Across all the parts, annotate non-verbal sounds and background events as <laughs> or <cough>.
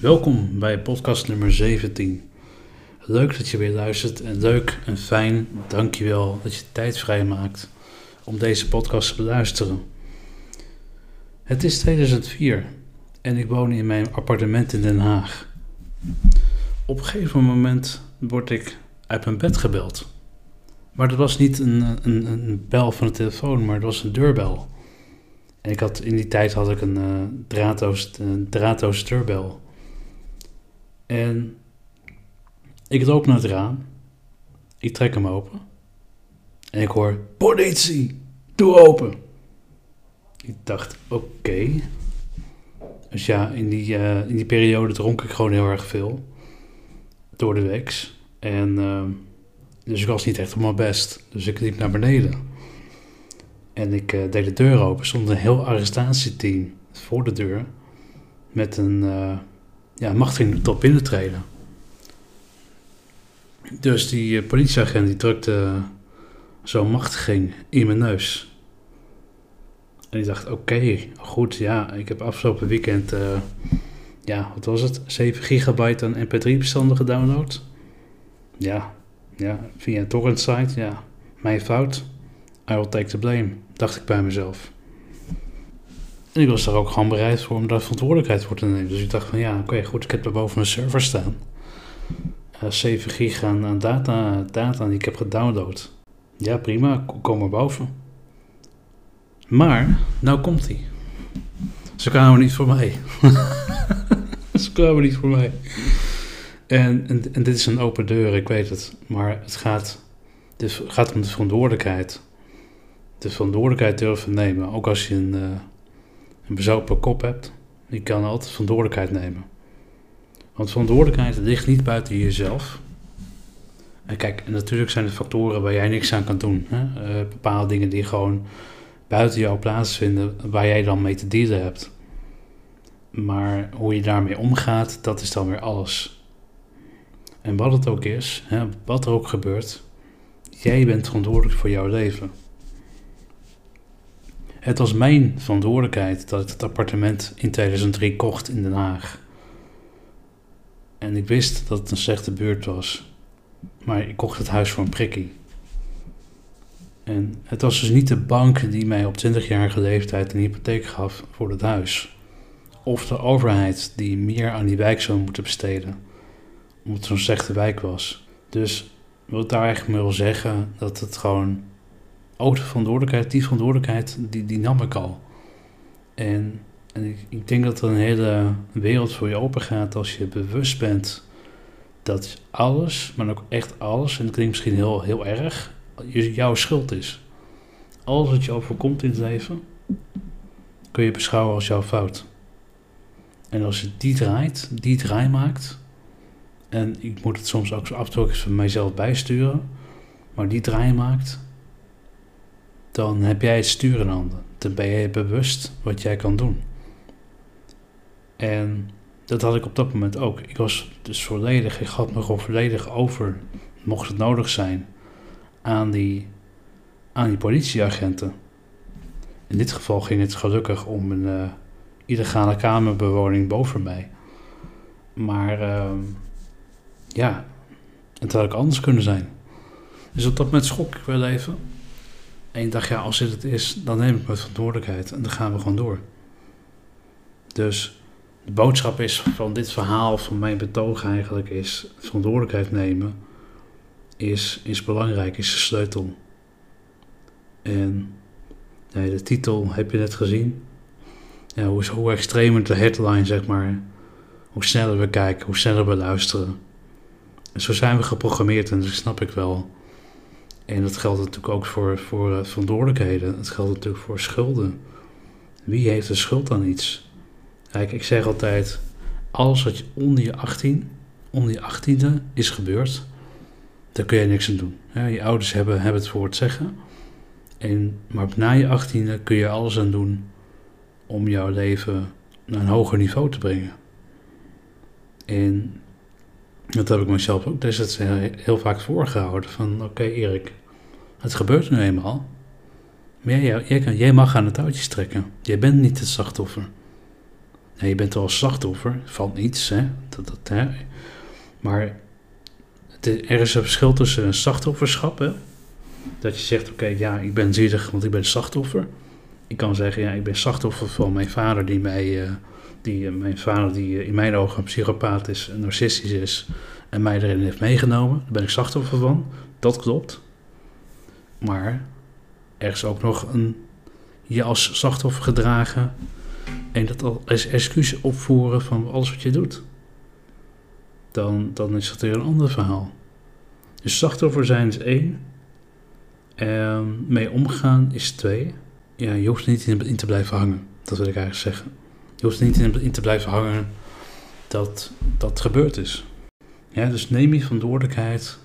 Welkom bij podcast nummer 17. Leuk dat je weer luistert en leuk en fijn, dankjewel dat je tijd vrijmaakt om deze podcast te beluisteren. Het is 2004 en ik woon in mijn appartement in Den Haag. Op een gegeven moment word ik uit mijn bed gebeld. Maar dat was niet een, een, een bel van de telefoon, maar het was een deurbel. En ik had, in die tijd had ik een uh, draadloos, draadloos deurbel. En ik loop naar het raam. Ik trek hem open. En ik hoor, politie, doe open. Ik dacht, oké. Dus ja, in die, uh, in die periode dronk ik gewoon heel erg veel. Door de week. En uh, dus ik was niet echt op mijn best. Dus ik liep naar beneden. En ik uh, deed de deur open. Stond een heel arrestatieteam voor de deur. Met een ja, machtiging tot binnentreden. Dus die uh, politieagent die drukte zo'n machtiging in mijn neus. En ik dacht, oké, goed, ja, ik heb afgelopen weekend, ja, wat was het? 7 gigabyte aan mp3-bestanden gedownload. Ja, ja, via een torrent site, ja, mijn fout. I will take the blame, dacht ik bij mezelf. En ik was daar ook gewoon bereid voor om daar verantwoordelijkheid voor te nemen. Dus ik dacht van ja, oké, goed, ik heb er boven mijn server staan. Uh, 7 gig aan, data, data die ik heb gedownload. Ja, prima, kom maar boven. Maar, nou komt hij. Ze kwamen niet voor mij. <laughs> Ze kwamen niet voor mij. En, en, dit is een open deur, ik weet het. Maar het gaat, het gaat om de verantwoordelijkheid. De verantwoordelijkheid durven nemen. Ook als je een, uh, een bezopen kop hebt. Je kan altijd verantwoordelijkheid nemen. Want verantwoordelijkheid ligt niet buiten jezelf. En kijk, natuurlijk zijn er factoren waar jij niks aan kan doen. Hè? Uh, bepaalde dingen die gewoon buiten jou plaatsvinden, waar jij dan mee te dealen hebt. Maar hoe je daarmee omgaat, dat is dan weer alles. En wat het ook is, hè, wat er ook gebeurt, jij bent verantwoordelijk voor jouw leven. Het was mijn verantwoordelijkheid dat ik het appartement in 2003 kocht in Den Haag. En ik wist dat het een slechte buurt was. Maar ik kocht het huis voor een prikkie. En het was dus niet de bank die mij op 20-jarige leeftijd een hypotheek gaf voor het huis. Of de overheid die meer aan die wijk zou moeten besteden omdat het zo'n slechte wijk was. Dus wil daar eigenlijk mee wil zeggen dat het gewoon ook de verantwoordelijkheid, die verantwoordelijkheid, die, die nam ik al. En, en ik, ik denk dat er een hele wereld voor je open gaat als je bewust bent dat alles, maar ook echt alles, en dat klinkt misschien heel, heel erg, jouw schuld is. Alles wat je overkomt in het leven, kun je beschouwen als jouw fout. En als je die draait, die draai maakt, en ik moet het soms ook af en van mijzelf bijsturen. Maar die draai maakt, dan heb jij het stuur in handen. Dan ben je bewust wat jij kan doen. En dat had ik op dat moment ook. Ik was dus volledig, ik had me gewoon volledig over, mocht het nodig zijn, aan die, aan die politieagenten. In dit geval ging het gelukkig om een uh, illegale kamerbewoning boven mij. Maar uh, ja, het had ook anders kunnen zijn. Dus op dat moment schrok ik wel even. En ik dacht, ja, als dit het is, dan neem ik mijn verantwoordelijkheid en dan gaan we gewoon door. Dus de boodschap is van dit verhaal, van mijn betoog eigenlijk, is verantwoordelijkheid nemen is, is belangrijk, is de sleutel. En nee, de titel heb je net gezien. Ja, hoe, hoe extremer de headline, zeg maar, hoe sneller we kijken, hoe sneller we luisteren. En zo zijn we geprogrammeerd en dat snap ik wel. En dat geldt natuurlijk ook voor, voor uh, verantwoordelijkheden. Het geldt natuurlijk voor schulden. Wie heeft de schuld aan iets? Kijk, ik zeg altijd: alles wat je onder je 18, onder je 18e is gebeurd, daar kun je niks aan doen. Je ouders hebben, hebben het voor het zeggen. En, maar na je 18e kun je alles aan doen om jouw leven naar een hoger niveau te brengen. En dat heb ik mezelf ook destijds heel vaak voorgehouden. Van oké Erik, het gebeurt nu eenmaal. Maar jij, jij, mag aan het touwtjes trekken. Jij bent niet het slachtoffer. Ja, je bent wel slachtoffer van iets, hè? Dat, dat, hè? Maar er is een verschil tussen een slachtofferschap? Dat je zegt, oké, ja, ik ben zielig, want ik ben slachtoffer. Ik kan zeggen, ja, ik ben slachtoffer van mijn vader die mij... eh, die, eh, mijn vader die eh, in mijn ogen een psychopaat is, narcistisch is... en mij erin heeft meegenomen. Daar ben ik slachtoffer van. Dat klopt. Maar er is ook nog een je als slachtoffer gedragen en dat als excuus opvoeren van alles wat je doet. Dan, dan is dat weer een ander verhaal. Dus slachtoffer zijn is één. En mee omgaan is twee. Ja, je hoeft niet in, te blijven hangen. Dat wil ik eigenlijk zeggen. Je hoeft niet in, in te blijven hangen dat dat gebeurd is. Ja, dus neem je verantwoordelijkheid.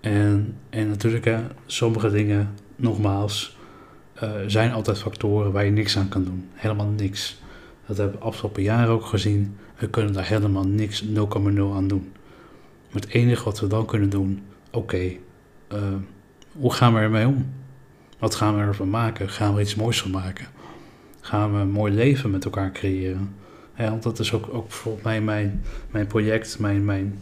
En, en natuurlijk, hè, sommige dingen, nogmaals, eh, zijn altijd factoren waar je niks aan kan doen. Helemaal niks. Dat hebben we afgelopen jaren ook gezien. We kunnen daar helemaal niks, 0,0 aan doen. Maar het enige wat we dan kunnen doen, oké, eh, hoe gaan we ermee om? Wat gaan we ervan maken? Gaan we iets moois van maken? Gaan we een mooi leven met elkaar creëren? Want dat is ook, ook volgens mij mijn, mijn project, mijn, mijn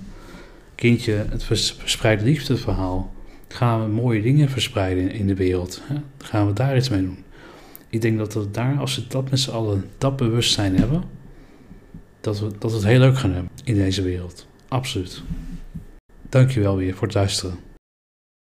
kindje, het vers- verspreid liefdeverhaal. Gaan we mooie dingen verspreiden in, in de wereld? Hè? Gaan we daar iets mee doen? Ik denk dat we daar, als we dat met z'n allen, dat bewustzijn hebben, dat we, dat we het heel leuk gaan hebben in deze wereld. Absoluut. Dankjewel weer voor het luisteren.